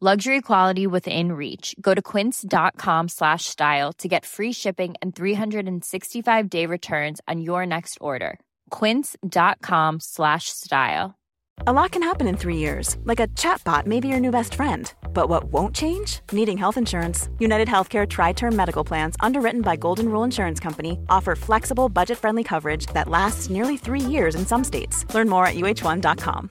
Luxury quality within reach. Go to quince.com slash style to get free shipping and 365 day returns on your next order. Quince.com slash style. A lot can happen in three years, like a chatbot may be your new best friend. But what won't change? Needing health insurance. United Healthcare Tri Term Medical Plans, underwritten by Golden Rule Insurance Company, offer flexible, budget friendly coverage that lasts nearly three years in some states. Learn more at uh1.com.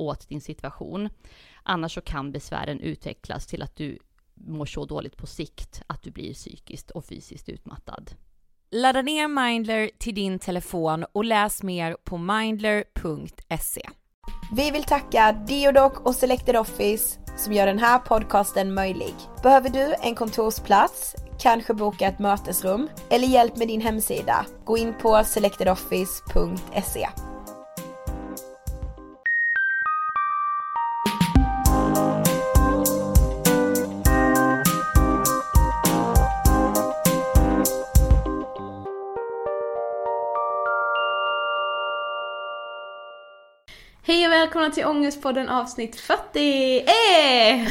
åt din situation. Annars så kan besvären utvecklas till att du mår så dåligt på sikt att du blir psykiskt och fysiskt utmattad. Ladda ner Mindler till din telefon och läs mer på mindler.se. Vi vill tacka Deodoc och Selected Office som gör den här podcasten möjlig. Behöver du en kontorsplats, kanske boka ett mötesrum eller hjälp med din hemsida? Gå in på selectedoffice.se. välkomna till Ångestpodden avsnitt 40! Eh!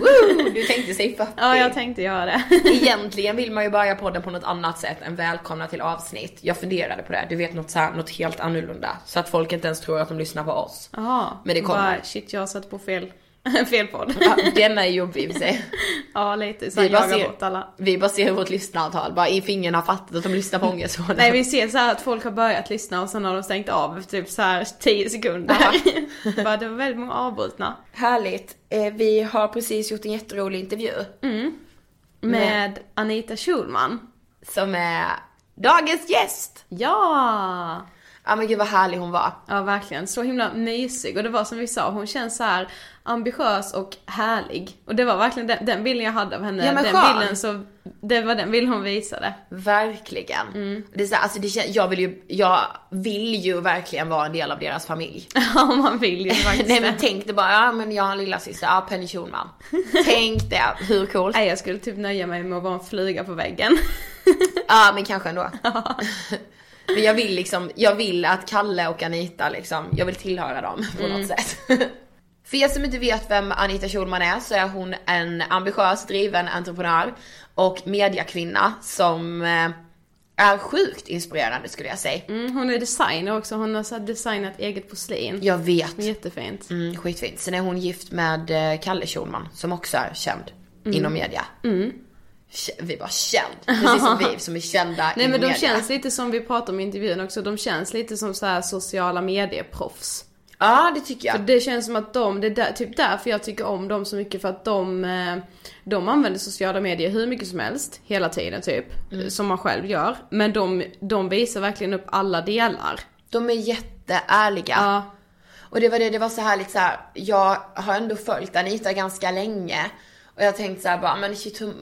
Woo! Du tänkte säga 40. Ja, jag tänkte göra det. Egentligen vill man ju börja podden på något annat sätt än välkomna till avsnitt. Jag funderade på det, du vet något, så här, något helt annorlunda. Så att folk inte ens tror att de lyssnar på oss. Jaha. Men det kommer. Bara, shit, jag har satt på fel, fel podd. Ja, den är jobbig i och för sig. ja, lite. Så Vi bara, ser, bort alla. vi bara ser vårt lyssnarantal, bara if ingen har fattat att de lyssnar på Ångestpodden. Nej, vi ser så här att folk har börjat lyssna och sen har de stängt av efter typ så här 10 sekunder. Bara, det var väldigt många avbrutna. Härligt. Eh, vi har precis gjort en jätterolig intervju. Med Anita Schulman. Som är dagens gäst. Ja! Ja men gud vad härlig hon var. Ja, verkligen. Så himla mysig. Och det var som vi sa, hon känns så här ambitiös och härlig. Och det var verkligen den, den bilden jag hade av henne. Ja, men den skön. bilden så, det var den bilden hon visade. Verkligen. Mm. Det är så, här, alltså det kän- jag vill ju, jag vill ju verkligen vara en del av deras familj. Ja, man vill ju faktiskt Nej men det. tänk dig bara, ja men jag har en lilla syster, ja Penny Schulman. tänk det, hur coolt? Nej, jag skulle typ nöja mig med att vara en flyga på väggen. Ja men kanske ändå. Men jag vill liksom, jag vill att Kalle och Anita liksom, jag vill tillhöra dem på Mm. något sätt. För er som inte vet vem Anita Schulman är så är hon en ambitiös, driven entreprenör och mediakvinna som eh, är sjukt inspirerande skulle jag säga. Mm, hon är designer också, hon har så designat eget porslin. Jag vet. Jättefint. Mm, skitfint. Sen är hon gift med eh, Kalle Schulman som också är känd Mm. inom media. Kä- Vi bara känd, precis som vi som är kända Nej men de media. känns lite som vi pratade om i intervjun också, de känns lite som så här sociala medieproffs. Ja det tycker För jag. det känns som att de, det är där, typ därför jag tycker om dem så mycket för att de, eh, de använder sociala medier hur mycket som helst, hela tiden typ. Som man själv gör. Men de, de visar verkligen upp alla delar. De är jätteärliga. Ja. Och det var det, det var så härligt så här. jag har ändå följt Anita ganska länge. Och jag tänkte så här bara, men shit, hur,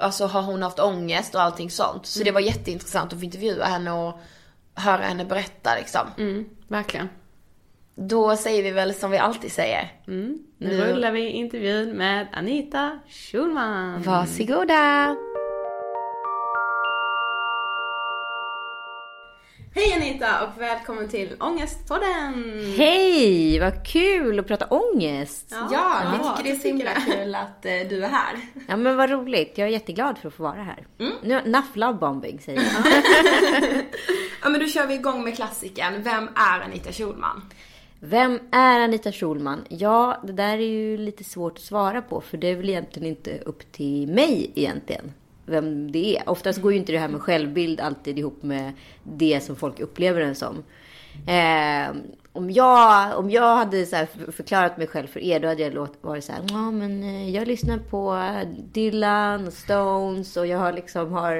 alltså har hon haft ångest och allting sånt? Så det var jätteintressant att få intervjua henne och höra henne berätta liksom. Mm, verkligen. Då säger vi väl som vi alltid säger. Nu Nu- rullar vi intervjun med Anita Schulman. Varsågoda! Hej Anita och välkommen till Ångestpodden! Hej, vad kul att prata ångest. Ja, Ja, vi Ja, tycker det är så himla kul att eh, du är här. men vad roligt. Jag är jätteglad för att få vara här. Nu, enough love bombing säger jag. Ja men då kör vi igång med klassikern. Vem är Anita Schulman? Vem är Anita Schulman? Ja, det där är ju lite svårt att svara på för det är väl egentligen inte upp till mig egentligen. Vem det är. Oftast går ju inte det här med självbild alltid ihop med det som folk upplever den som. Eh, om, jag, om jag hade så förklarat mig själv för er, då hade jag låt, varit så här, ja men eh, jag lyssnar på Dylan och Stones och jag har liksom har,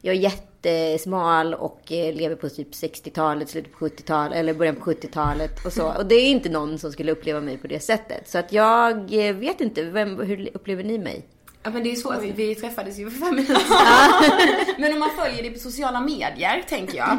jag är jättesmal och eh, lever på typ 60-talet, slutet på 70-talet eller början på 70-talet och så. Och det är inte någon som skulle uppleva mig på det sättet. Så att jag eh, vet inte, vem, hur upplever ni mig? Ja men det är ju svårt, vi träffades ju för fem minuter sedan. Men om man följer dig på sociala medier, tänker jag.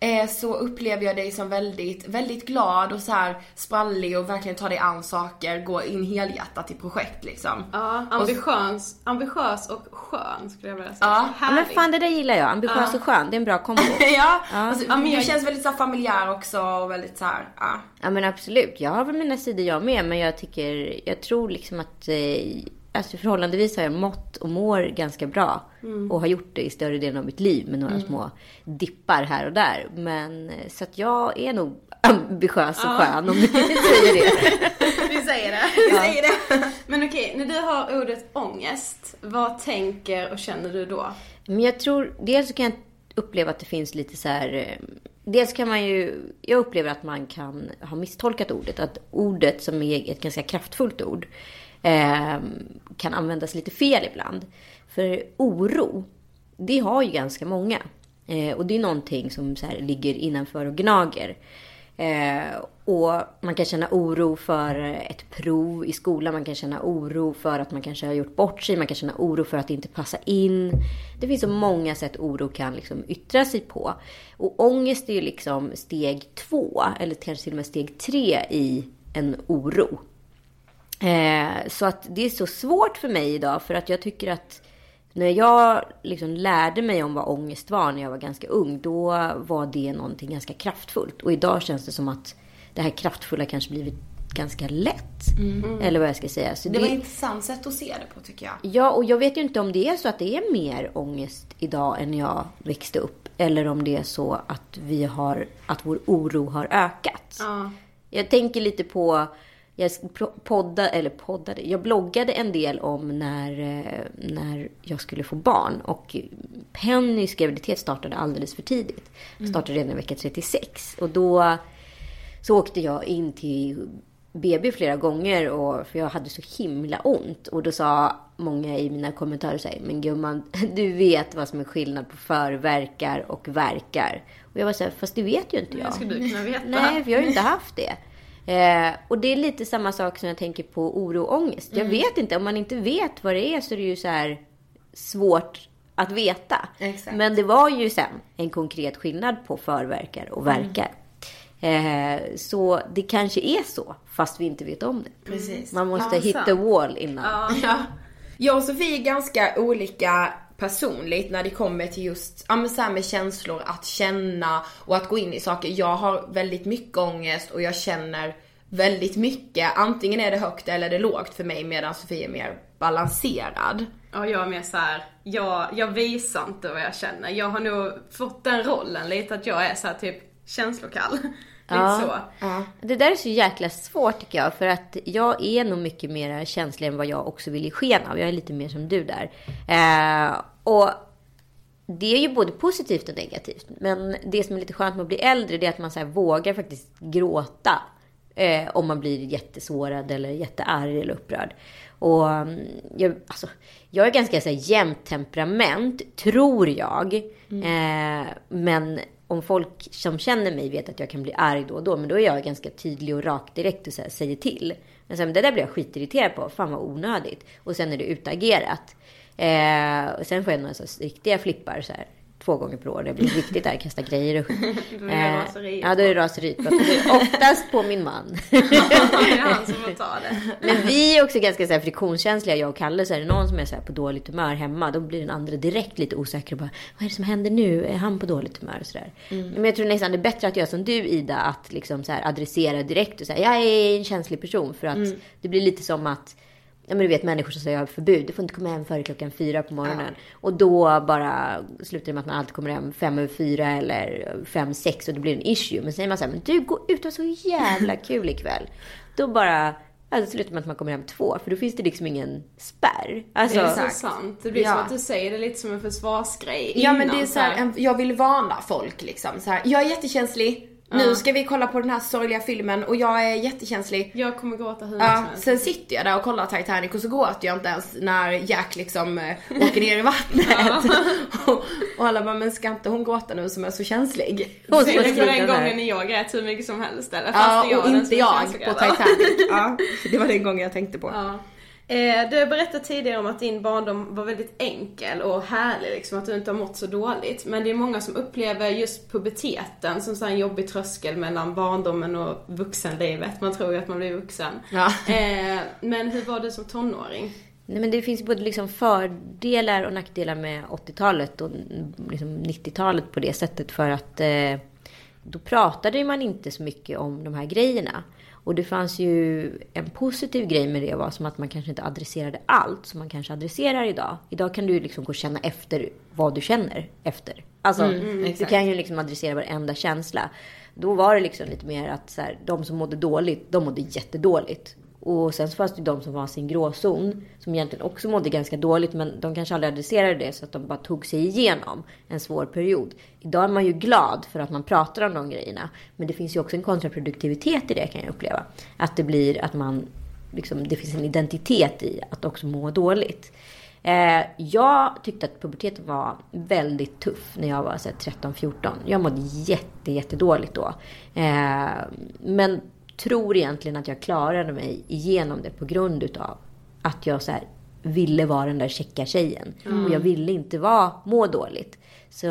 eh, Så upplever jag dig som väldigt, väldigt glad och så här sprallig och verkligen tar dig an saker, går in helhjärtat i projekt liksom. Ja, ambitiös, ambitiös och skön skulle jag vilja säga. Ja. Ja, men fan det där gillar jag. Ambitiös och skön, det är en bra kombo. ja, alltså, Ja, men du jag- känns väldigt så här familjär också och väldigt så här, ja. Ja men absolut, jag har väl mina sidor jag med men jag tycker, jag tror liksom att eh, alltså förhållandevis har jag mått och mår ganska bra. Och har gjort det i större delen av mitt liv med några små dippar här och där. Men eh, så att jag är nog ambitiös och skön om ni säger det. Vi säger det. Vi säger det. Men okej, när du har ordet ångest, vad tänker och känner du då? Men jag tror, dels så kan jag uppleva att det finns lite så här... eh, Dels kan man ju, jag upplever att man kan ha misstolkat ordet. Att ordet som är ett ganska kraftfullt ord eh, kan användas lite fel ibland. För oro, det har ju ganska många. Eh, och det är någonting som så här ligger innanför och gnager. Eh, och man kan känna oro för ett prov i skolan. Man kan känna oro för att man kanske har gjort bort sig. Man kan känna oro för att inte passa in. Det finns så många sätt oro kan liksom yttra sig på. Och ångest är ju liksom steg två, eller kanske till och med steg tre i en oro. Eh, så att det är så svårt för mig idag för att jag tycker att när jag liksom lärde mig om vad ångest var när jag var ganska ung, då var det någonting ganska kraftfullt. Och idag känns det som att det här kraftfulla kanske blivit ganska lätt. Eller vad jag ska säga. Så Det var ett intressant sätt att se det på tycker jag. Ja, och jag vet ju inte om det är så att det är mer ångest idag än när jag växte upp. Eller om det är så att vi har, att vår oro har ökat. Ja. Jag tänker lite på, jag poddade, eller poddade, jag bloggade en del om när, eh, när jag skulle få barn. Och Pennys graviditet startade alldeles för tidigt. Startade redan i vecka 36. Och då så åkte jag in till BB flera gånger och, för jag hade så himla ont. Och då sa många i mina kommentarer så här, men gumman, du vet vad som är skillnad på förverkar och verkar. Och jag var så här, fast det vet ju inte jag. Det skulle du kunna veta. Nej, för jag har ju inte haft det. Eh, och det är lite samma sak som jag tänker på oro och ångest. Jag vet inte, om man inte vet vad det är så är det ju så här svårt att veta. Exakt. Men det var ju sen en konkret skillnad på förverkar och verkar. Eh, så det kanske är så, fast vi inte vet om det. Precis. Man måste Ja, hit sant. the wall innan. Ja. Jag och Sofie är ganska olika personligt när det kommer till just, ja men så här med känslor, att känna och att gå in i saker. Jag har väldigt mycket ångest och jag känner väldigt mycket. Antingen är det högt eller är det lågt för mig medan Sofie är mer balanserad. Ja, jag är mer så här, jag, jag visar inte vad jag känner. Jag har nog fått den rollen lite att jag är så här typ känslokall. Ja. så. Det där är så jäkla svårt tycker jag. För att jag är nog mycket mer känslig än vad jag också vill ge sken av. Jag är lite mer som du där. Eh, och det är ju både positivt och negativt. Men det som är lite skönt med att bli äldre det är att man så vågar faktiskt gråta. Eh, om man blir jättesårad eller jättearg eller upprörd. Och mm, jag, alltså, jag är ganska så här, jämnt temperament, tror jag. Eh, men om folk som känner mig vet att jag kan bli arg då och då, men då är jag ganska tydlig och rak direkt och så här, säger till. Men sen, det där blir jag skitirriterad på. Fan vad onödigt. Och sen är det utagerat. Eh, och sen får jag några så här, riktiga flippar så här, två gånger per år. Det blir riktigt där, kasta grejer och Då är det raseriet. Ja, då är det raseriet. är Oftast på min man. det är han som får ta det. Men vi är också ganska så här friktionskänsliga, jag och Kalle. Så är det någon som är så här på dåligt humör hemma, då blir den andra direkt lite osäker och bara, vad är det som händer nu? Är han på dåligt humör? Och så där. Men jag tror nästan det är bättre att göra som du Ida, att liksom så här adressera direkt och säga, jag är en känslig person. För att det blir lite som att Ja men du vet människor som säger jag har förbud. Du får inte komma hem före klockan fyra på morgonen. Och då bara slutar det med att man alltid kommer hem fem över fyra eller fem, sex och det blir en issue. Men säger man så här, men du går ut och så jävla kul ikväll. Då bara, alltså slutar med att man kommer hem två. För då finns det liksom ingen spärr. Alltså, Det är så sant. Det blir Ja. som att du säger det lite som en försvarsgrej Ja men det är så här, jag vill varna folk liksom. Så här, jag är jättekänslig. Nu ska vi kolla på den här sorgliga filmen och jag är jättekänslig. Jag kommer gråta hur Ja, sen sitter jag där och kollar Titanic och så gråter jag inte ens när Jack liksom eh, åker ner i vattnet. och, och alla bara, men ska inte hon gråta nu som är så känslig? Hon som den här. gången när jag grät hur mycket som helst eller? Fast Ja, jag och den inte jag på. Titanic. Ja, det var den gången jag tänkte på. Ja. Eh, du har berättat tidigare om att din barndom var väldigt enkel och härlig, liksom, att du inte har mått så dåligt. Men det är många som upplever just puberteten som så en jobbig tröskel mellan barndomen och vuxenlivet. Man tror ju att man blir vuxen. Ja. Eh, men hur var du som tonåring? Nej, men det finns både liksom fördelar och nackdelar med 80-talet och liksom 90-talet på det sättet. För att eh, då pratade man inte så mycket om de här grejerna. Och det fanns ju en positiv grej med det var som att man kanske inte adresserade allt som man kanske adresserar idag. Idag kan du liksom gå och känna efter vad du känner efter. Alltså, Mm, du kan ju liksom adressera varenda känsla. Då var det liksom lite mer att så här, de som mådde dåligt, de mådde jättedåligt. Och sen så fanns det ju de som var sin gråzon, som egentligen också mådde ganska dåligt, men de kanske aldrig adresserade det så att de bara tog sig igenom en svår period. Idag är man ju glad för att man pratar om de grejerna, men det finns ju också en kontraproduktivitet i det kan jag uppleva. Att det blir att man, liksom, det finns en identitet i att också må dåligt. Eh, jag tyckte att puberteten var väldigt tuff när jag var 13-14. Jag mådde jätte, jättedåligt då. Eh, men tror egentligen att jag klarade mig igenom det på grund utav att jag så här, ville vara den där checka tjejen. Och jag ville inte vara, må dåligt. Så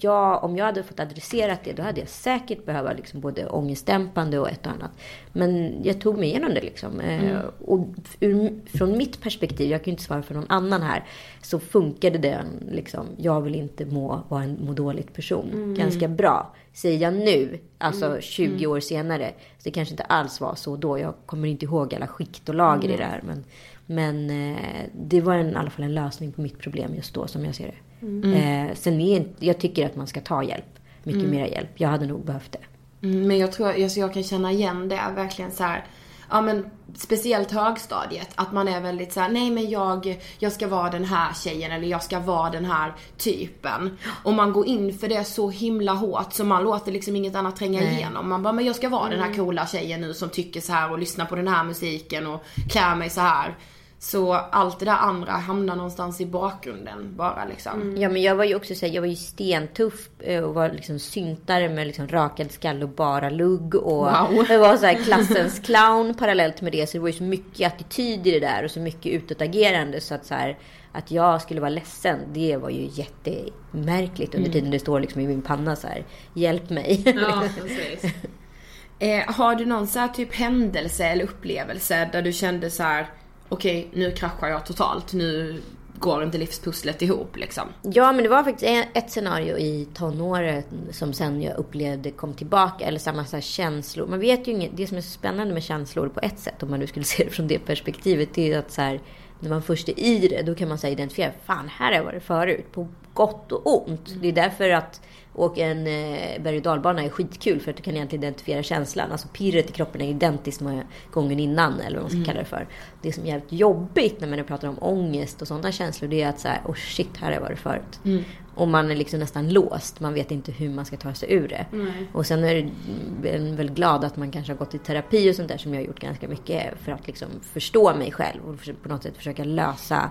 jag, om jag hade fått adressera det, då hade jag säkert behövt liksom både ångestdämpande och ett och annat. Men jag tog mig igenom det liksom. Eh, Och ur, från mitt perspektiv, jag kan ju inte svara för någon annan här, så funkade det liksom. Jag vill inte må, vara en må dåligt person. Ganska bra. Säger jag nu, alltså 20 år senare, så det kanske inte alls var så då. Jag kommer inte ihåg alla skikt och lager i det här. Men, men eh, det var en, i alla fall en lösning på mitt problem just då, som jag ser det. Eh, sen är jag tycker att man ska ta hjälp. Mycket mer hjälp. Jag hade nog behövt det. Mm, men jag tror, alltså jag kan känna igen det verkligen så här. Ja men speciellt högstadiet, att man är väldigt så här: nej men jag, jag ska vara den här tjejen eller jag ska vara den här typen. Och man går in för det så himla hårt så man låter liksom inget annat tränga igenom. Man bara, men jag ska vara den här coola tjejen nu som tycker så här och lyssnar på den här musiken och klär mig så här. Så allt det där andra hamnar någonstans i bakgrunden bara liksom. Ja men jag var ju också så här, jag var ju stentuff eh, och var liksom syntare med liksom rakad skalle och bara lugg. Och Wow. jag var så här klassens clown parallellt med det. Så det var ju så mycket attityd i det där och så mycket utåtagerande. Så att så här, att jag skulle vara ledsen, det var ju jättemärkligt under tiden det står liksom i min panna så här, hjälp mig. Ja, precis. Eh, har du någon så här typ händelse eller upplevelse där du kände så här: okej nu kraschar jag totalt, nu går inte livspusslet ihop liksom? Ja, men det var faktiskt ett scenario i tonåren som sen jag upplevde kom tillbaka. Eller samma så här känslor. Man vet ju inget. Det som är så spännande med känslor på ett sätt, om man nu skulle se det från det perspektivet, det är att så här, när man först är i det, då kan man så här identifiera, fan här har jag varit förut. På gott och ont. Det är därför att åka en eh, berg och dalbana är skitkul, för att du kan egentligen identifiera känslan. Alltså pirret i kroppen är identiskt med gången innan, eller vad man ska kalla det för. Det som är jävligt jobbigt när man pratar om ångest och sådana känslor, det är att så här, oh shit, här har jag varit förut. Och man är liksom nästan låst. Man vet inte hur man ska ta sig ur det. Och sen är jag väl glad att man kanske har gått i terapi och sånt där som jag har gjort ganska mycket för att liksom förstå mig själv och på något sätt försöka lösa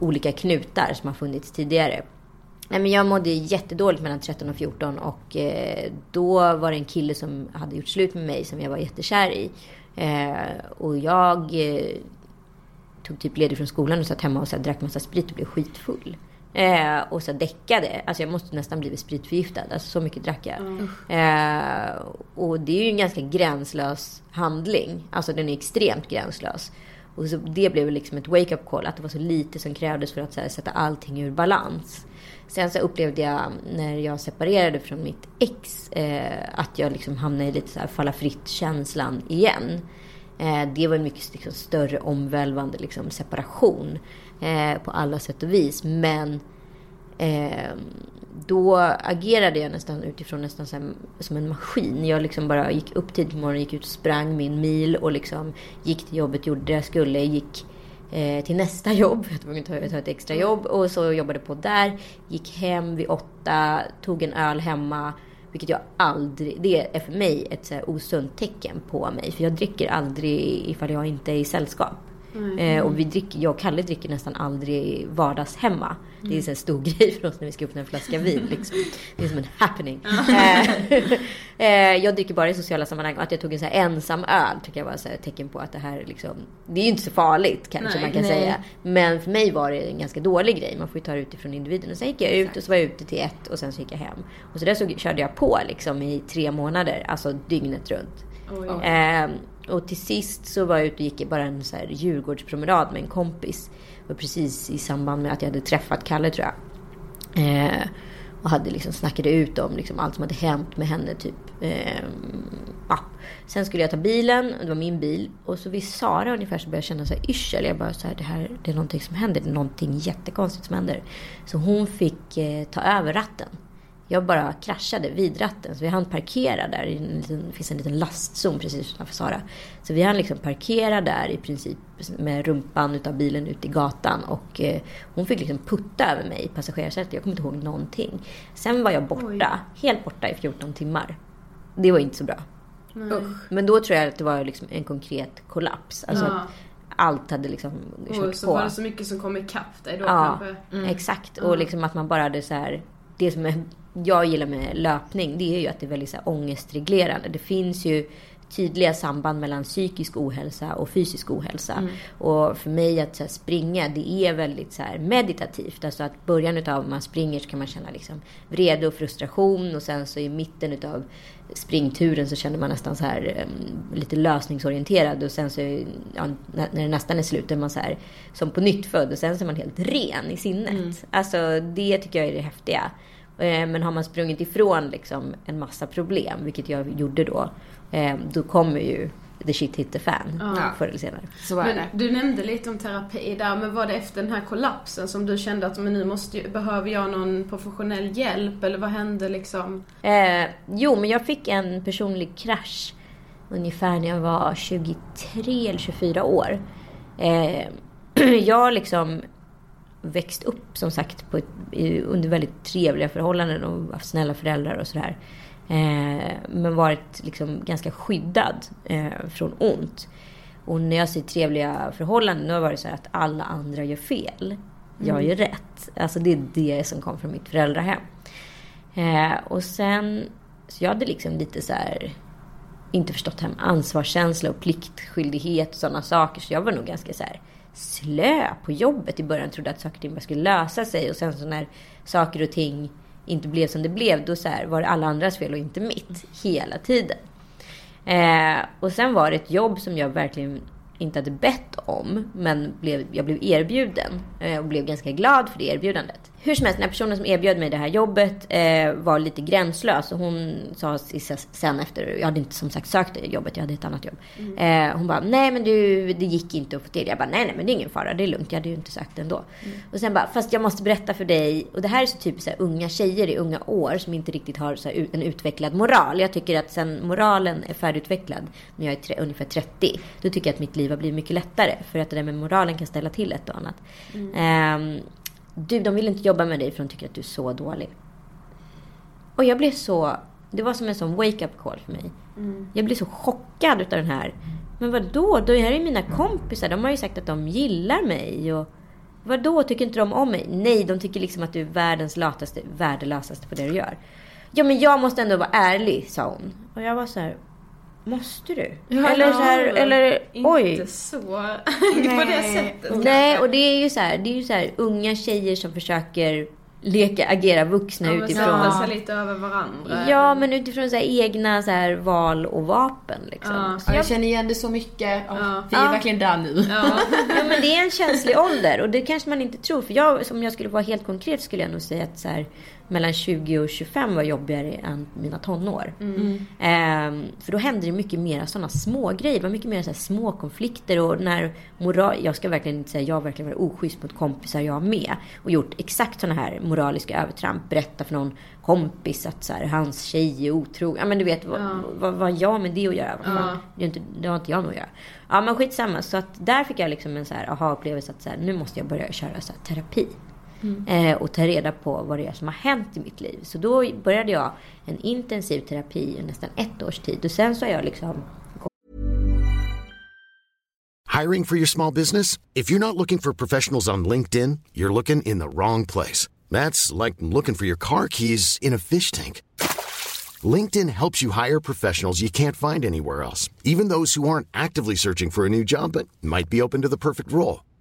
olika knutar som har funnits tidigare. Nej, men jag mådde jättedåligt mellan 13 och 14 och eh, då var det en kille som hade gjort slut med mig som jag var jättekär i. Eh, och jag eh, tog typ ledigt från skolan och satt hemma och så här, drack massa sprit och blev skitfull. Eh, och så däckade. Alltså jag måste nästan blivit spritförgiftad. Alltså så mycket drack jag. Eh, och det är ju en ganska gränslös handling. Alltså den är extremt gränslös. Och så det blev liksom ett wake-up call. Att det var så lite som krävdes för att här, sätta allting ur balans. Sen så upplevde jag när jag separerade från mitt ex eh, att jag liksom hamnade i lite så här falla fritt-känslan igen. Eh, det var en mycket liksom, större omvälvande liksom, separation eh, på alla sätt och vis. Men eh, då agerade jag nästan utifrån nästan här, som en maskin. Jag liksom bara gick upp tidigt på morgonen, gick ut och sprang min mil och liksom gick till jobbet, gjorde det jag skulle, gick eh, till nästa jobb. Jag var tvungen att ta, ett extra jobb och så jobbade på där. Gick hem vid åtta, tog en öl hemma. Vilket jag aldrig, det är för mig ett så osunt tecken på mig. För jag dricker aldrig ifall jag inte är i sällskap. Eh, och vi dricker, jag och Kalle dricker nästan aldrig vardagshemma. Det är en stor grej för oss när vi ska öppna en flaska vin. Liksom. Det är som en happening. Eh, eh, jag dricker bara i sociala sammanhang. Och att jag tog en så ensam öl tycker jag var ett tecken på att det här liksom, Det är ju inte så farligt kanske man kan säga. Men för mig var det en ganska dålig grej. Man får ju ta det utifrån individen. Och sen gick jag ut och så var jag ute till ett och sen så gick jag hem. Och så där så körde jag på liksom i tre månader. Alltså dygnet runt. Eh, och till sist så var jag ute och gick bara en så här Djurgårdspromenad med en kompis. Det var precis i samband med att jag hade träffat Kalle tror jag. Eh, och hade liksom snackade ut om liksom allt som hade hänt med henne typ Eh, ja. Sen skulle jag ta bilen, det var min bil. Och så vid Sara ungefär så började jag känna så här yrsel. Jag bara så här, det här det är någonting som händer. Det är någonting jättekonstigt som händer. Så hon fick eh, ta över ratten. Jag bara kraschade vid ratten. Så vi hann parkera där. Det finns en liten lastzon precis utanför Sara. Så vi hann liksom parkera där i princip med rumpan utav bilen ute i gatan. Och eh, hon fick liksom putta över mig i passagerarsätet. Jag kommer inte ihåg någonting. Sen var jag borta. Oj. Helt borta i 14 timmar. Det var inte så bra. Men då tror jag att det var liksom en konkret kollaps. Alltså ja. att allt hade liksom kört och så på. var det så mycket som kom ikapp dig då ja, kanske? Mm. exakt. Och liksom att man bara hade så här, Det som jag gillar med löpning, det är ju att det är väldigt så här ångestreglerande. Det finns ju tydliga samband mellan psykisk ohälsa och fysisk ohälsa. Mm. Och för mig att här, springa, det är väldigt så här, meditativt. Alltså att början utav man springer så kan man känna liksom vrede och frustration och sen så i mitten utav springturen så känner man nästan så här um, lite lösningsorienterad och sen så ja, när det nästan är slut är man så här som på nytt född och sen så är man helt ren i sinnet. Mm. Alltså det tycker jag är det häftiga. Eh, men har man sprungit ifrån liksom en massa problem, vilket jag gjorde då, eh, då kommer ju the shit hit the fan ja. förr eller senare. Så men, du nämnde lite om terapi där, men var det efter den här kollapsen som du kände att men nu måste, behöver jag någon professionell hjälp eller vad hände liksom? Eh, jo, men jag fick en personlig krasch ungefär när jag var 23 eller 24 år. Eh, jag liksom växt upp som sagt på ett, under väldigt trevliga förhållanden och haft snälla föräldrar och sådär. Eh, men varit liksom ganska skyddad eh, från ont. Och när jag säger trevliga förhållanden, då har det varit så att alla andra gör fel. Jag mm. gör rätt. Alltså det är det som kom från mitt föräldrahem. Eh, och sen, så jag hade liksom lite så här, inte förstått det här med ansvarskänsla och pliktskyldighet och sådana saker. Så jag var nog ganska så här, slö på jobbet i början. Trodde att saker och ting bara skulle lösa sig. Och sen så när saker och ting inte blev som det blev, då så här, var det alla andras fel och inte mitt. Hela tiden. Eh, och sen var det ett jobb som jag verkligen inte hade bett om, men blev, jag blev erbjuden. Eh, och blev ganska glad för det erbjudandet. Hur som helst, den här personen som erbjöd mig det här jobbet eh, var lite gränslös. Och hon sa sen efter, jag hade inte som sagt sökt det jobbet, jag hade ett annat jobb. Mm. Eh, hon bara, nej men du, det gick inte att få till. Jag bara, nej nej men det är ingen fara, det är lugnt, jag hade ju inte sökt det ändå. Mm. Och sen bara, fast jag måste berätta för dig. Och det här är så typiskt så unga tjejer i unga år som inte riktigt har så här, en utvecklad moral. Jag tycker att sen moralen är färdigutvecklad, när jag är tre, ungefär 30, då tycker jag att mitt liv har blivit mycket lättare. För att det där med moralen kan ställa till ett och annat. Mm. Eh, du, de vill inte jobba med dig för de tycker att du är så dålig. Och jag blev så... Det var som en sån wake-up call för mig. Mm. Jag blev så chockad utav den här. Men vad då? Det här är mina kompisar. De har ju sagt att de gillar mig. Och vad då? Tycker inte de om mig? Nej, de tycker liksom att du är världens lataste, värdelösaste på det du gör. Ja, men jag måste ändå vara ärlig, sa hon. Och jag var så här, Måste du? Ja, eller så här, eller oj. Inte så. på det sättet. Nej, och det är ju så här, det är ju så här unga tjejer som försöker leka, agera vuxna ja, utifrån... Ja, sig lite över varandra. Ja, men utifrån så egna så här, val och vapen. Liksom. Ja. Så jag, känner igen det så mycket. Ja. Vi är ja. verkligen där nu. Ja. ja, men det är en känslig ålder och det kanske man inte tror. För jag, om jag skulle vara helt konkret skulle jag nog säga att så här, mellan 20 och 25 var jobbigare än mina tonår. Mm. Ehm, för då hände det mycket mer sådana små grejer. Det var mycket mer så små konflikter och när moral... Jag ska verkligen inte säga jag har verkligen varit oschysst mot kompisar jag med. Och gjort exakt sådana här moraliska övertramp. Berätta för någon kompis att så här, hans tjej är otrogen. Ja men du vet, ja. vad, vad, vad jag med det att göra? Ja. Det, inte, det har inte jag med att göra. Ja men skitsamma. Så att där fick jag liksom en så här aha-upplevelse att så här, nu måste jag börja köra så här, terapi. Mm. Eh, och ta reda på vad det är som har hänt i mitt liv. Så då började jag en intensiv terapi i nästan ett års tid. Och sen så har jag liksom... Hiring for your small business? If you're not looking for professionals on LinkedIn, you're looking in the wrong place. That's like looking for your car keys in a fish tank. LinkedIn helps you hire professionals you can't find anywhere else. Even those who aren't actively searching for a new job but might be open to the perfect role.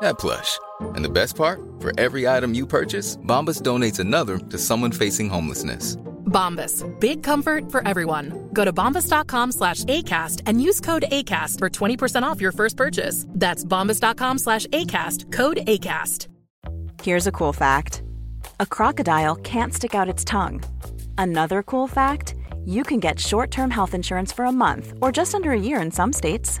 that plush. And the best part? For every item you purchase, Bombas donates another to someone facing homelessness. Bombas. Big comfort for everyone. Go to bombas.com slash ACAST and use code ACAST for 20% off your first purchase. That's bombas.com slash ACAST. Code ACAST. Here's a cool fact a crocodile can't stick out its tongue. Another cool fact you can get short term health insurance for a month or just under a year in some states.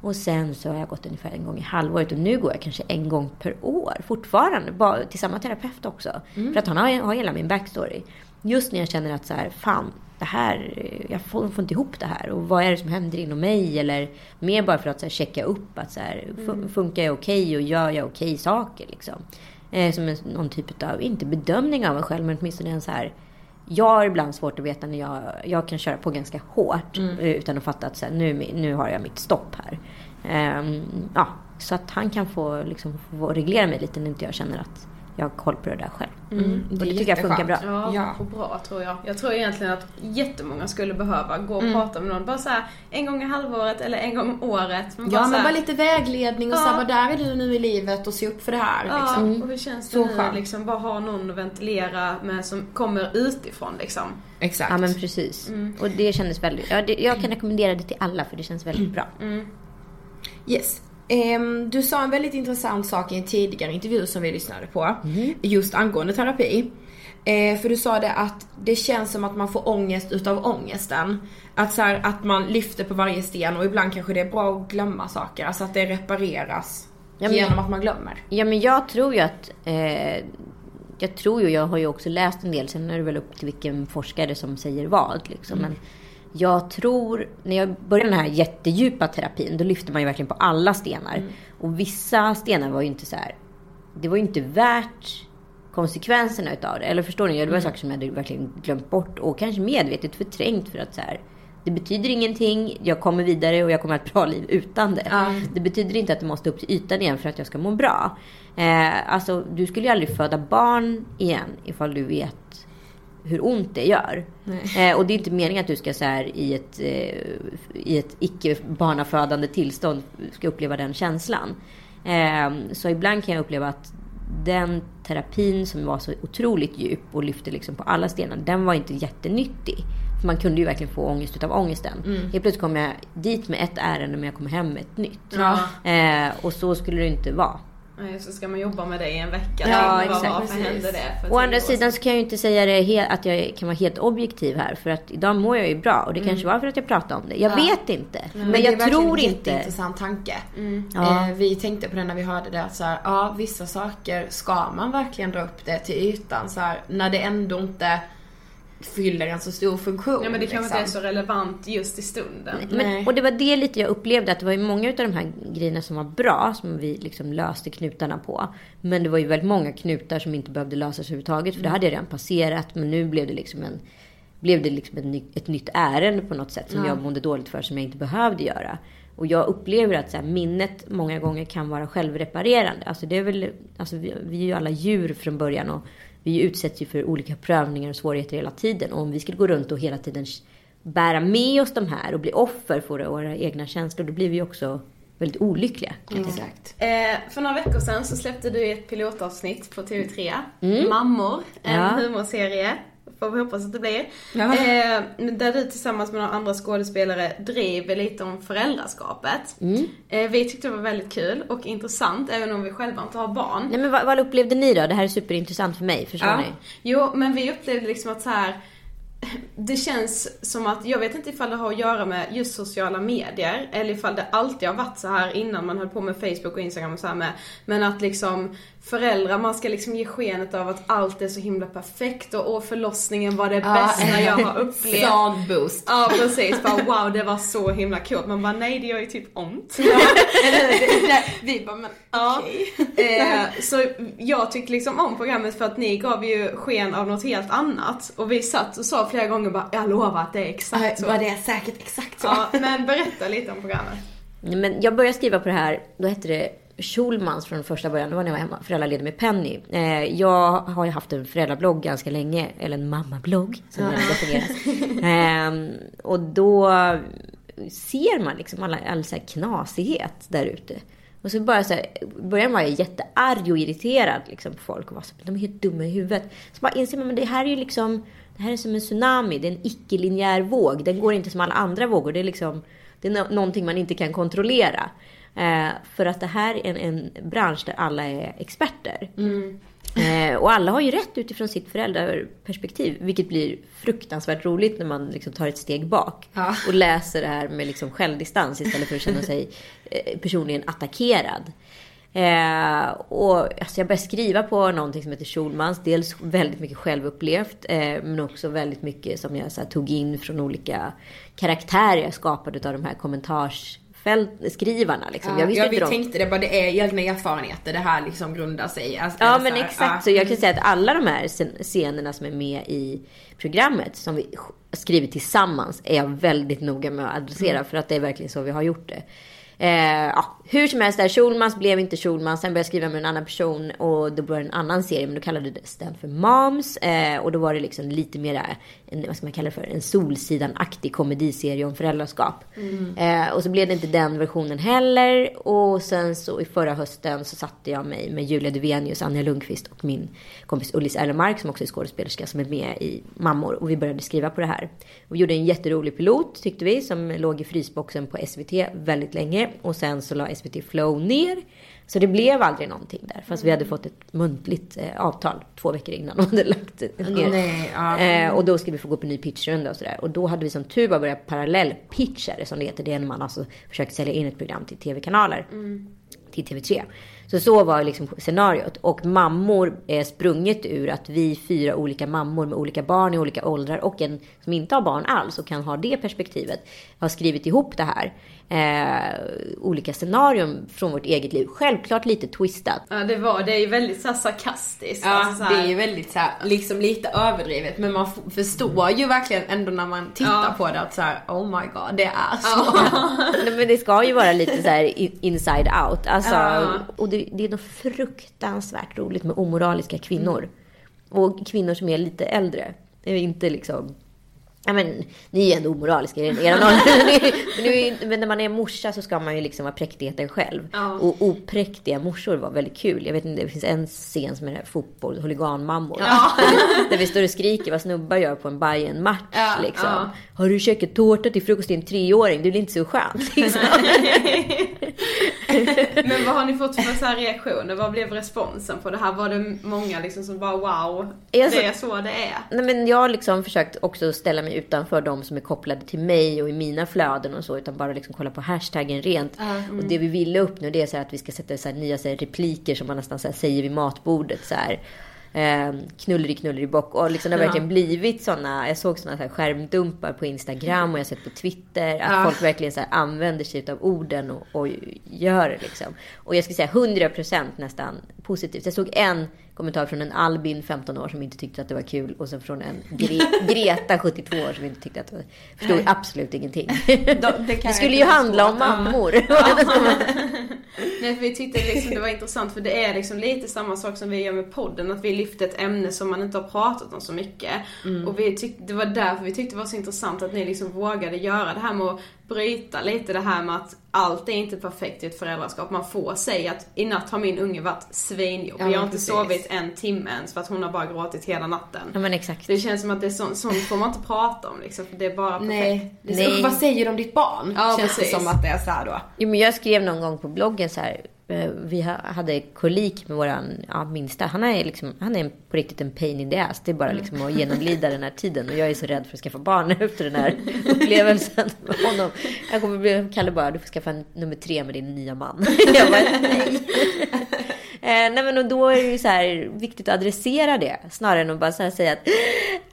Och sen så har jag gått ungefär en gång i halvåret och nu går jag kanske en gång per år fortfarande. Bara till samma terapeut också. För att han har, har hela min backstory. Just när jag känner att så här, fan, det här, jag får, får inte ihop det här. Och vad är det som händer inom mig? Eller mer bara för att så här, checka upp att så här, fu- funkar jag okej och gör jag okej saker liksom. Eh, som en, någon typ av, inte bedömning av mig själv, men åtminstone en så här jag har ibland svårt att veta när jag, jag kan köra på ganska hårt eh, utan att fatta att så här, nu, nu har jag mitt stopp här. Ehm, ja, så att han kan få, liksom, få reglera mig lite när inte jag känner att jag har koll på det där själv. Mm, och det tycker jag funkar bra. Ja, Ja. och bra tror jag. Jag tror egentligen att jättemånga skulle behöva gå och prata med någon. Bara så här, en gång i halvåret eller en gång om året. Men Ja, men här, bara lite vägledning och Ja. så här, vad där är du nu i livet och se upp för det här. Ja, Liksom. och hur känns det Så nu skönt. liksom bara ha någon att ventilera med som kommer utifrån liksom. Exakt. Ja men precis. Och det kändes väldigt, ja, det, jag kan rekommendera det till alla för det känns väldigt bra. Yes. Ehm, du sa en väldigt intressant sak i en tidigare intervju som vi lyssnade på. Just angående terapi. Eh, för du sa det att det känns som att man får ångest utav ångesten. Att, så här, att man lyfter på varje sten och ibland kanske det är bra att glömma saker. Alltså att det repareras Ja, men- genom att man glömmer. Ja men jag tror ju att eh, jag tror ju, jag har ju också läst en del, sen är det väl upp till vilken forskare som säger vad. Liksom. Men jag tror, när jag började den här jättedjupa terapin, då lyfte man ju verkligen på alla stenar. Och vissa stenar var ju inte så här, det var ju inte värt konsekvenserna utav det. Eller förstår ni? Det var saker som jag hade verkligen glömt bort och kanske medvetet förträngt för att så här, det betyder ingenting, jag kommer vidare och jag kommer ha ett bra liv utan det. Det betyder inte att det måste upp till ytan igen för att jag ska må bra. Eh, alltså, du skulle ju aldrig föda barn igen ifall du vet hur ont det gör. Eh, och det är inte meningen att du ska så här, i ett, eh, i ett icke barnafödande tillstånd ska uppleva den känslan. Eh, så ibland kan jag uppleva att den terapin som var så otroligt djup och lyfte liksom på alla stenar, den var inte jättenyttig. För man kunde ju verkligen få ångest utav ångesten. Helt plötsligt kom jag dit med ett ärende men jag kom hem med ett nytt. Eh, och så skulle det inte vara. Så ska man jobba med det i en vecka. Ja, exakt. Varför hände det? Å andra sidan så kan jag ju inte säga det att jag kan vara helt objektiv här. För att idag mår jag ju bra. Och det kanske var för att jag pratade om det. Jag vet inte. Men, det är jag verkligen tror en inte... jätteintressant tanke. Ja. Eh, vi tänkte på det när vi hörde det att så här, ja vissa saker ska man verkligen dra upp det till ytan så här, när det ändå inte fyller en så stor funktion. Ja men det kanske liksom. inte är så relevant just i stunden. Men, och det var det lite jag upplevde. Att det var ju många av de här grejerna som var bra. Som vi liksom löste knutarna på. Men det var ju väldigt många knutar som inte behövde lösas överhuvudtaget. För det hade jag redan passerat. Men nu blev det liksom en... Blev det liksom ett, ny, ett nytt ärende på något sätt som jag mådde dåligt för som jag inte behövde göra. Och jag upplever att så här, minnet många gånger kan vara självreparerande. Alltså det är väl, alltså vi, vi är ju alla djur från början och vi utsätts ju för olika prövningar och svårigheter hela tiden. Och om vi skulle gå runt och hela tiden bära med oss de här och bli offer för våra egna känslor, då blir vi också väldigt olyckliga. Exakt. Eh, för några veckor sedan så släppte du ett pilotavsnitt på TV3. Mammor, en Ja. humorserie. Får vi hoppas att det blir. Ja. Eh, där du tillsammans med några andra skådespelare driver lite om föräldraskapet. Eh, vi tyckte det var väldigt kul och intressant, även om vi själva inte har barn. Nej men vad, vad upplevde ni då? Det här är superintressant för mig, förstår Ja. ni? Jo, men vi upplevde liksom att så här det känns som att, jag vet inte ifall det har att göra med just sociala medier, eller ifall det alltid har varit så här innan man höll på med Facebook och Instagram och så med. Men att liksom föräldrar, man ska liksom ge skenet av att allt är så himla perfekt och åh förlossningen var det bästa jag har upplevt. Sån boost. Ja precis, bara wow det var så himla coolt. Man bara nej det gör ju typ ont. Vi bara, men Ja. okej. Eh, så jag tyckte liksom om programmet för att ni gav ju sken av något helt annat. Och vi satt och sa flera gånger bara, jag lovar att det är exakt så. Var det säkert exakt så? Ja, men berätta lite om programmet. Men jag började skriva på det här, då hette det Schulmans från första början. Det var när jag var hemma, föräldraledig med Penny. Eh, jag har ju haft en föräldrablogg ganska länge, eller en mammablogg som den definieras. Eh, och då ser man liksom alla, all så här knasighet där ute. Och så bara så här, i början var jag jättearg och irriterad liksom, på folk och var så de är helt dumma i huvudet. Så bara inser man, men det här är ju liksom, det här är som en tsunami, det är en icke-linjär våg. Den går inte som alla andra vågor. Det är liksom, det är no- någonting man inte kan kontrollera. Eh, för att det här är en, en bransch där alla är experter. Eh, och alla har ju rätt utifrån sitt föräldraperspektiv. Vilket blir fruktansvärt roligt när man liksom tar ett steg bak. Ja. Och läser det här med liksom självdistans istället för att känna sig eh, personligen attackerad. Eh, och alltså jag började skriva på någonting som heter Schulmans. Dels väldigt mycket självupplevt. Eh, men också väldigt mycket som jag här, tog in från olika karaktärer jag skapade av de här kommentarsskrivarna. Liksom. Ja, visste ja, inte vi de- tänkte det bara, det är egna erfarenheter det här liksom grundar sig i. Alltså, Ja men här, exakt. ja. Så jag kan säga att alla de här scen- scenerna som är med i programmet som vi sk- skrivit tillsammans är jag väldigt noga med att adressera. Mm. För att det är verkligen så vi har gjort det. Eh, ja, hur som helst, där, Schulmans blev inte Schulmans. Sen började jag skriva med en annan person och då det en annan serie. Men då kallade det den för Moms. Eh, och då var det liksom lite mer en, vad ska man kalla det för, en Solsidan-aktig komediserie om föräldraskap. Eh, och så blev det inte den versionen heller. Och sen så i förra hösten så satte jag mig med Julia Duvenius, Anja Lundqvist och min kompis Ullis Erlemark som också är skådespelerska som är med i Mammor. Och vi började skriva på det här. Och vi gjorde en jätterolig pilot tyckte vi som låg i frysboxen på SVT väldigt länge. Och sen så la SVT Flow ner. Så det blev aldrig någonting där. Fast vi hade fått ett muntligt eh, avtal två veckor innan de hade lagt ner. Nej, ja. Eh, och då ska vi få gå på ny pitchrunda och sådär. Och då hade vi som tur var börjat parallellpitcha det som det heter. Det är när man alltså försöker sälja in ett program till tv-kanaler. Till TV3. Så så var liksom scenariot. Och mammor är sprunget ur att vi fyra olika mammor med olika barn i olika åldrar och en som inte har barn alls och kan ha det perspektivet. Har skrivit ihop det här. Eh, olika scenarion från vårt eget liv. Självklart lite twistat. Ja det var, det är ju väldigt så här sarkastiskt. Ja, alltså, så här- det är ju väldigt så här, liksom lite överdrivet. Men man förstår ju verkligen ändå när man tittar Ja. på det att så här, oh my god, det är så. Nej, men det ska ju vara lite så här i- inside out. Alltså, Ja. Och det, det är något fruktansvärt roligt med omoraliska kvinnor. Och kvinnor som är lite äldre. Det är inte liksom... Ja men, ni är ändå omoraliska det är ju- men när man är morsa så ska man ju liksom vara präktigheten själv. Ja. Och opräktiga morsor var väldigt kul. Jag vet inte, det finns en scen som är det här fotboll, huliganmammor. Där vi står och skriker vad snubbar gör på en bayern match Ja, liksom. ja. Har du käkat tårta till frukost till en treåring? Det blir inte så skönt. Liksom. Men vad har ni fått för så här reaktioner? Vad blev responsen på det här? Var det många liksom som bara wow, Jag så- det är så det är? Nej, men jag har liksom försökt också ställa mig utanför de som är kopplade till mig och i mina flöden och så. Utan bara liksom kolla på hashtaggen rent. Och det vi ville uppnå det är så att vi ska sätta så nya så repliker som man nästan så säger vid matbordet. Så här. Eh, knulleri knulleri bock. Och liksom det har verkligen blivit såna, jag såg såna här skärmdumpar på Instagram och jag har sett på Twitter. Att folk verkligen så använder sig av orden och, och gör det liksom. Och jag skulle säga 100% nästan positivt. Jag såg en kommentar från en Albin, 15 år, som inte tyckte att det var kul. Och sen från en Gre- Greta, 72 år, som inte tyckte att det var... Förstod absolut ingenting. det kan det jag skulle ju handla om mammor. Nej för vi tyckte liksom det var intressant för det är liksom lite samma sak som vi gör med podden. Att vi lyfter ett ämne som man inte har pratat om så mycket. Och vi tyckte, det var därför vi tyckte det var så intressant att ni liksom vågade göra det här med att bryta lite det här med att allt är inte perfekt i ett föräldraskap. Man får säga att i natt har min unge varit svinjobbig. Ja, jag har inte precis. sovit en timme ens för att hon har bara gråtit hela natten. Ja men exakt. Det känns som att det är sånt, sånt får man inte prata om liksom, för det är bara perfekt. Nej, det är Nej. så, usch, vad säger du om ditt barn? Ja, Känns precis. det som att det är så här då. Jo men jag skrev någon gång på bloggen så här. Eh, vi ha- hade kolik med våran ja, minsta. Han är, liksom, han är på riktigt en pain in the ass. Det är bara liksom att genomlida den här tiden. Och jag är så rädd för att skaffa barn efter den här upplevelsen med honom. Jag kommer bli, Kalle bara, du får skaffa nummer tre med din nya man. Jag bara, nej. Eh, nej men och då är det ju så här viktigt att adressera det. Snarare än att bara så här säga att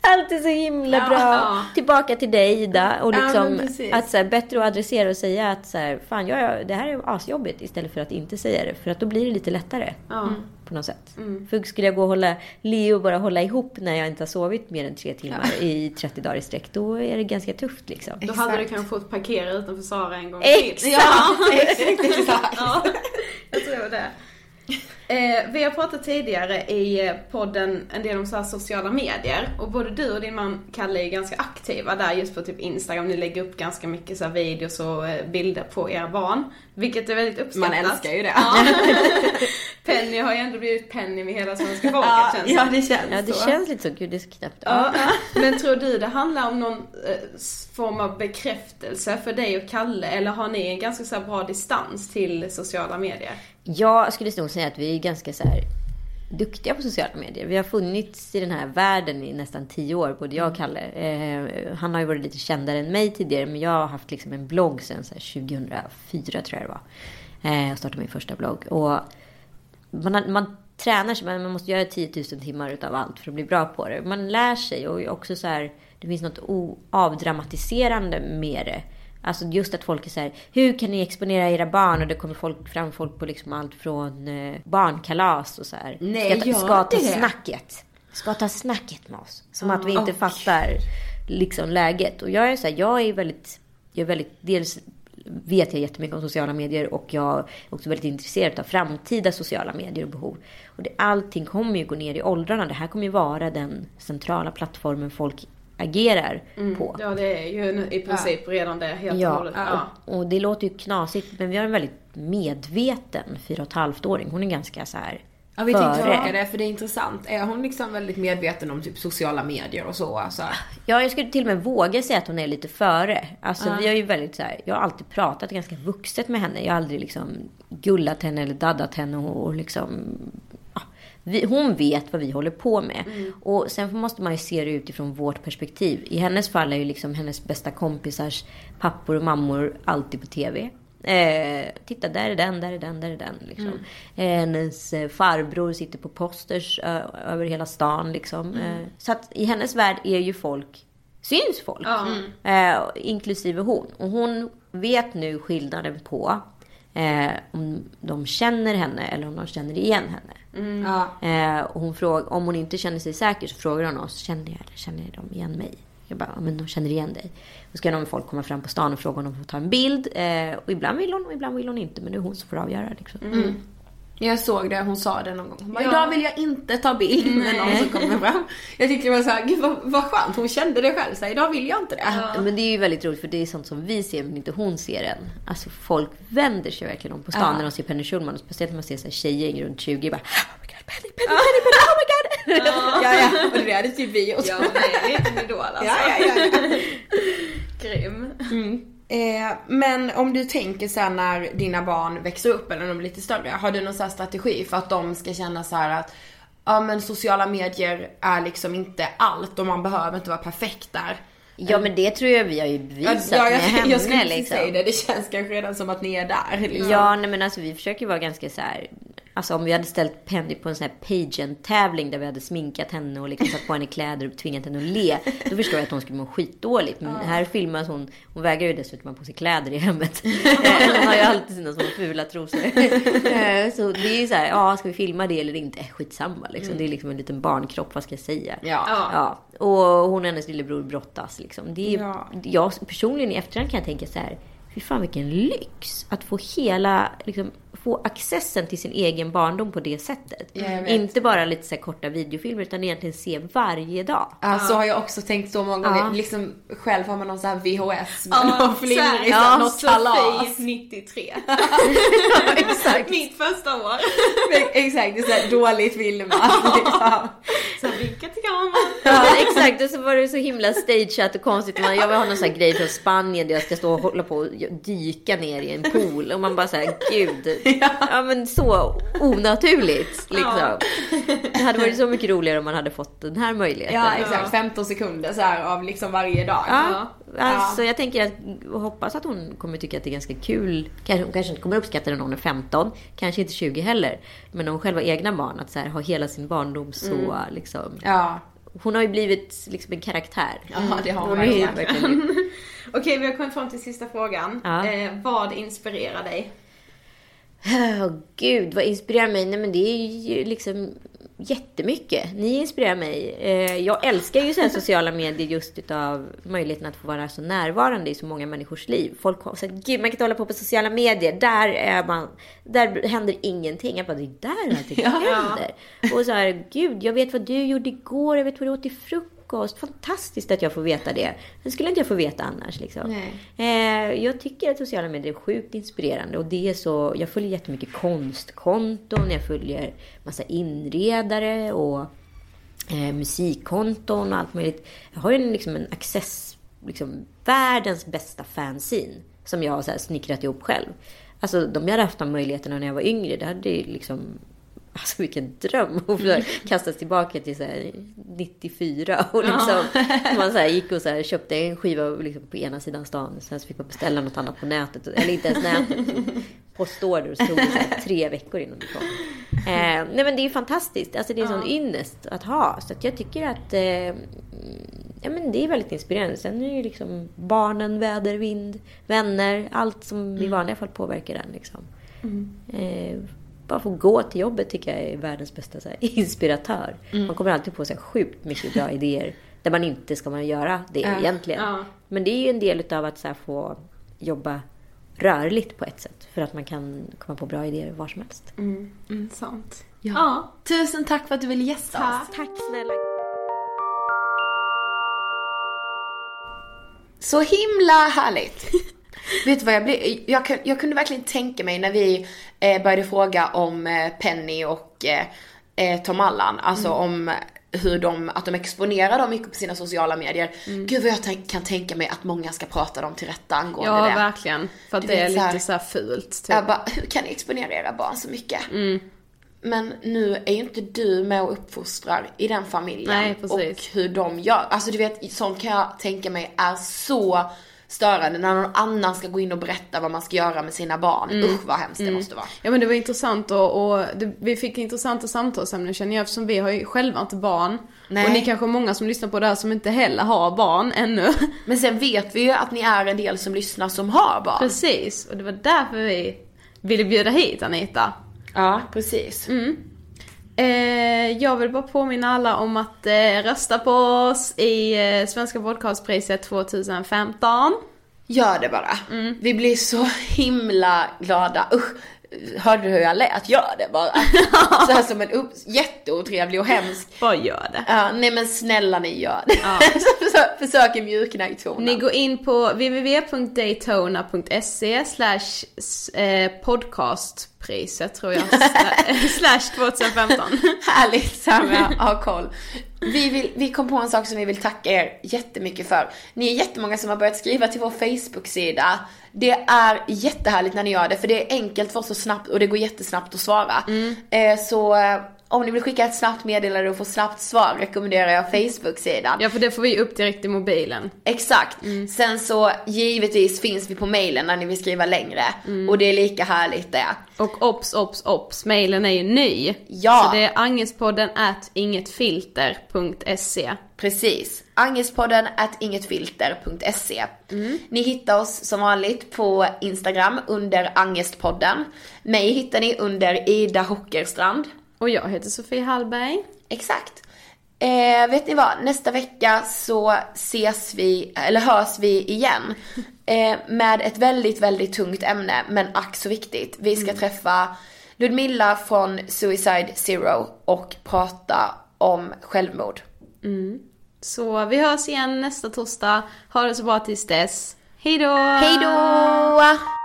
allt är så himla Ja, bra. ja. Tillbaka till dig Ida. Och Ja, liksom precis. att så här, bättre att adressera och säga att så här, fan jag, det här är asjobbigt istället för att inte säga det. För att då blir det lite lättare. Ja. På något sätt. För skulle jag gå och hålla Leo bara hålla ihop när jag inte har sovit mer än tre timmar i 30 dagar i sträck. Då är det ganska tufft liksom. Då hade du kanske fått parkera utanför Sara en gång till. Exakt! Ja, exakt, exakt. Ja, jag tror det. Eh, vi har pratat tidigare i eh, podden en del om så här sociala medier och både du och din man Kalle är ganska aktiva där just på typ Instagram. Ni lägger upp ganska mycket så här videos och eh, bilder på era barn. Vilket är väldigt uppskattat. Man älskar ju det. Ja. Penny har ju ändå blivit Penny med hela svenska folket Ja, känns ja, som. det känns Ja, det så. känns lite så. Gud, det är så knappt. Ja, men tror du det handlar om någon eh, form av bekräftelse för dig och Kalle eller har ni en ganska så här bra distans till sociala medier? Jag skulle nog säga att vi är ganska så här duktiga på sociala medier. Vi har funnits i den här världen i nästan tio år, både jag och Kalle. Eh, han har ju varit lite kändare än mig tidigare, men jag har haft liksom en blogg sedan så här 2004 tror jag det var. Eh, jag startade min första blogg. Och man, har- man tränar sig, men man måste göra 10 000 timmar utav allt för att bli bra på det. Man lär sig och också så här, det finns något avdramatiserande med det. Alltså just att folk är så här, hur kan ni exponera era barn? Och det kommer folk, fram folk på liksom allt från eh, barnkalas och så här. Nej, ska, ta- ska ta snacket. Ska ta snacket med oss. Som att vi inte fattar liksom läget. Och jag är så här, jag är väldigt, jag är väldigt, dels vet jag jättemycket om sociala medier och jag är också väldigt intresserad av framtida sociala medier och behov. Och det, allting kommer ju gå ner i åldrarna. Det här kommer ju vara den centrala plattformen folk agerar på. Ja, det är ju i princip redan det helt och Ja, hållet. Ja. och, och det låter ju knasigt men vi har en väldigt medveten fyra och ett halvt åring. Hon är ganska så här Ja, vi tänkte fråga det för det är intressant. Är hon liksom väldigt medveten om typ sociala medier och så? Alltså. Ja, jag skulle till och med våga säga att hon är lite före. Alltså vi har ju väldigt så här, jag har alltid pratat ganska vuxet med henne. Jag har aldrig liksom gullat henne eller daddat henne och, och liksom ja, vi, hon vet vad vi håller på med. Och sen måste man ju se det utifrån vårt perspektiv. I hennes fall är ju liksom hennes bästa kompisars pappor och mammor alltid på TV. Eh, titta, där är den, där är den, där är den. Liksom. Eh, hennes eh, farbror sitter på posters ö, över hela stan. Liksom. Eh, så att i hennes värld är ju folk, syns folk. Eh, inklusive hon. Och hon vet nu skillnaden på eh, om de känner henne eller om de känner igen henne. Ja. Eh, och hon frågar, om hon inte känner sig säker så frågar hon oss, känner, jag, känner de igen mig? Jag bara, men de känner igen dig. Då ska någon folk komma fram på stan och fråga om de får ta en bild. Eh, och ibland vill hon och ibland vill hon inte. Men det är hon som får avgöra. Liksom. Jag såg det, hon sa det någon gång. Hon bara, Ja. idag vill jag inte ta bild med någon som kommer fram. Jag tyckte det var så här, gud vad, vad skönt, hon kände det själv. Så här, idag vill jag inte det. Ja, Men det är ju väldigt roligt för det är sånt som vi ser men inte hon ser än. Alltså folk vänder sig verkligen om på stan Ja. när de ser Penny Schulman. Och speciellt när man ser så här tjejgäng runt 20 bara Oh my god, Penny, Penny, Penny, Penny, oh my god! Ja, ja, och det hade typ vi också. Ja, det är lite idol alltså. ja, ja, ja, ja. Grym. Eh, men om du tänker här när dina barn växer upp eller de blir lite större. Har du någon så här strategi för att de ska känna så här att ja men sociala medier är liksom inte allt och man behöver inte vara perfekt där. Ja men det tror jag vi har ju bevisat ja, med jag, henne. jag skulle liksom. säga det. Det känns kanske redan som att ni är där. Liksom. Ja, nej men alltså vi försöker vara ganska så här. Alltså om vi hade ställt Penny på en sån här pageant-tävling där vi hade sminkat henne och liksom satt på henne kläder och tvingat henne att le. Då förstår jag att hon skulle må skitdåligt. Men här filmas hon, hon vägrar ju dessutom ha på sig kläder i hemmet. Hon har ju alltid sina små fula trosor. Eh, så det är ju så här, ja ska vi filma det eller inte? Eh, Skitsamma liksom. Det är liksom en liten barnkropp, vad ska jag säga? Ja. Ja, och hon och hennes lillebror brottas liksom. Det är, Ja. Jag personligen i efterhand kan jag tänka så här. Fy fan vilken lyx att få hela, liksom, få accessen till sin egen barndom på det sättet. Inte bara lite så här korta videofilmer utan egentligen se varje dag. Ja, så har jag också tänkt så många gånger. Ja. Liksom själv har man någon sån här VHS med Ja, någon flimrig, så ja, här, något kalas. Sofie 93. exakt. Mitt första år. exakt, det är så här dåligt filmat liksom. Så vinka till kameran. Ja, exakt. Och så var det så himla stageat och konstigt. Jag vill ha någon sån här grej från Spanien där jag ska stå och hålla på och dyka ner i en pool. Och man bara såhär, gud. Ja. men så onaturligt liksom. Ja. Det hade varit så mycket roligare om man hade fått den här möjligheten. Ja, exakt. 15 sekunder så här av liksom varje dag. Ja. Alltså jag tänker att, hoppas att hon kommer tycka att det är ganska kul. Kanske, hon kanske inte kommer uppskatta det när hon är 15. Kanske inte 20 heller. Men när hon själv har egna barn, att så här, ha hela sin barndom så mm. liksom. Ja. Hon har ju blivit liksom en karaktär. Ja, det har hon, verkligen. Okej, vi har kommit fram till sista frågan. Ja. Eh, vad inspirerar dig? Oh, Gud, vad inspirerar mig? Nej men det är ju liksom jättemycket. Ni inspirerar mig. Eh, jag älskar ju så sociala medier just utav möjligheten att få vara så närvarande i så många människors liv. Folk säger gud man kan inte hålla på på sociala medier. Där är man, där händer ingenting. Jag bara, det är där allting ja. händer. Och så här, gud jag vet vad du gjorde igår, jag vet vad du åt till frukost frukost. Fantastiskt att jag får veta det. Det skulle inte jag få veta annars. Liksom. Eh, jag tycker att sociala medier är sjukt inspirerande. Och det är så, jag följer jättemycket konstkonton, jag följer massa inredare och eh, musikkonton och allt möjligt. Jag har ju liksom en access, liksom världens bästa fanzine. Som jag har så här snickrat ihop själv. Alltså de jag hade haft de möjligheterna när jag var yngre, det hade liksom Alltså vilken dröm att kastas tillbaka till så här 94 och liksom man så gick och så köpte en skiva liksom på ena sidan stan. Sen så fick man beställa något annat på nätet. Eller inte ens nätet. Postorder och så tog det så tre veckor innan det kom. Eh, nej men det är fantastiskt. Alltså det är en sån ynnest att ha. Så att jag tycker att eh, ja, men det är väldigt inspirerande. Sen är det ju liksom barnen, väder, vind, vänner. Allt som mm. i vanliga fall påverkar den liksom. Mm. Eh, bara få gå till jobbet tycker jag är världens bästa så här, inspiratör. Mm. Man kommer alltid på så mycket mycket bra idéer. Där man inte ska man göra det äh, egentligen. Ja. Men det är ju en del av att så få jobba rörligt på ett sätt. För att man kan komma på bra idéer var som helst. Mm, mm sant. Ja. ja. Tusen tack för att du ville gästa tack. oss. Tack snälla. Så himla härligt. Vet du vad jag blev? Jag, jag, kunde verkligen tänka mig när vi eh, började fråga om eh, Penny och eh, eh Tom Allan, alltså mm. om hur de, att de exponerar dem mycket på sina sociala medier. Mm. Gud vad jag kan tänka mig att många ska prata dem till rätta angående ja, det. Ja verkligen. För att du det är lite så här fult. Typ. Jag bara, hur kan ni exponera era barn så mycket? Mm. Men nu är ju inte du med och uppfostrar i den familjen. Nej, och hur de gör. Alltså du vet, sånt kan jag tänka mig är så störande när någon annan ska gå in och berätta vad man ska göra med sina barn. Mm. Usch vad hemskt det mm. måste vara. Ja men det var intressant och, och det, vi fick intressanta samtalsämnen känner jag eftersom vi har ju själva inte barn. Nej. Och ni kanske är många som lyssnar på det här som inte heller har barn ännu. Men sen vet vi ju att ni är en del som lyssnar som har barn. Precis, och det var därför vi ville bjuda hit Anita. Ja, precis. Mm. Eh, jag vill bara påminna alla om att eh, rösta på oss i eh, Svenska podcastpriset 2015. Gör det bara. Mm. Vi blir så himla glada. Usch, Hörde du hur jag lät? Gör det bara. så här som en upp, jätteotrevlig och hemsk. Bara gör det. Ja, nej men snälla ni gör det. Ja. försök, mjukna i tonen. Ni går in på www.daytona.se slash eh, podcastpriset tror jag. slash 2015. Härligt Samma, ha koll. Vi, vill, vi kom på en sak som vi vill tacka er jättemycket för. Ni är jättemånga som har börjat skriva till vår Facebook-sida. Det är jättehärligt när ni gör det för det är enkelt för oss att snabbt och det går jättesnabbt att svara. Mm. Eh, så eh, om ni vill skicka ett snabbt meddelande och få snabbt svar rekommenderar jag Facebook-sidan. Ja för det får vi upp direkt i mobilen. Exakt. Mm. Sen så givetvis finns vi på mailen när ni vill skriva längre. Mm. Och det är lika härligt det. Och ops, ops, ops. Mailen är ju ny. Ja. Så det är angespodden at ingetfilter.se. Precis. Angespodden at ingetfilter.se. Mm. Ni hittar oss som vanligt på Instagram under Angestpodden. Mig hittar ni under Ida Hockerstrand. Och jag heter Sofie Hallberg. Exakt. Eh, vet ni vad? Nästa vecka så ses vi, eller hörs vi igen. Eh, med ett väldigt, väldigt tungt ämne, men ack så viktigt. Vi ska mm. träffa Ludmilla från Suicide Zero och prata om självmord. Mm. Så vi hörs igen nästa torsdag. Ha det så bra tills dess. Hejdå! Hejdå!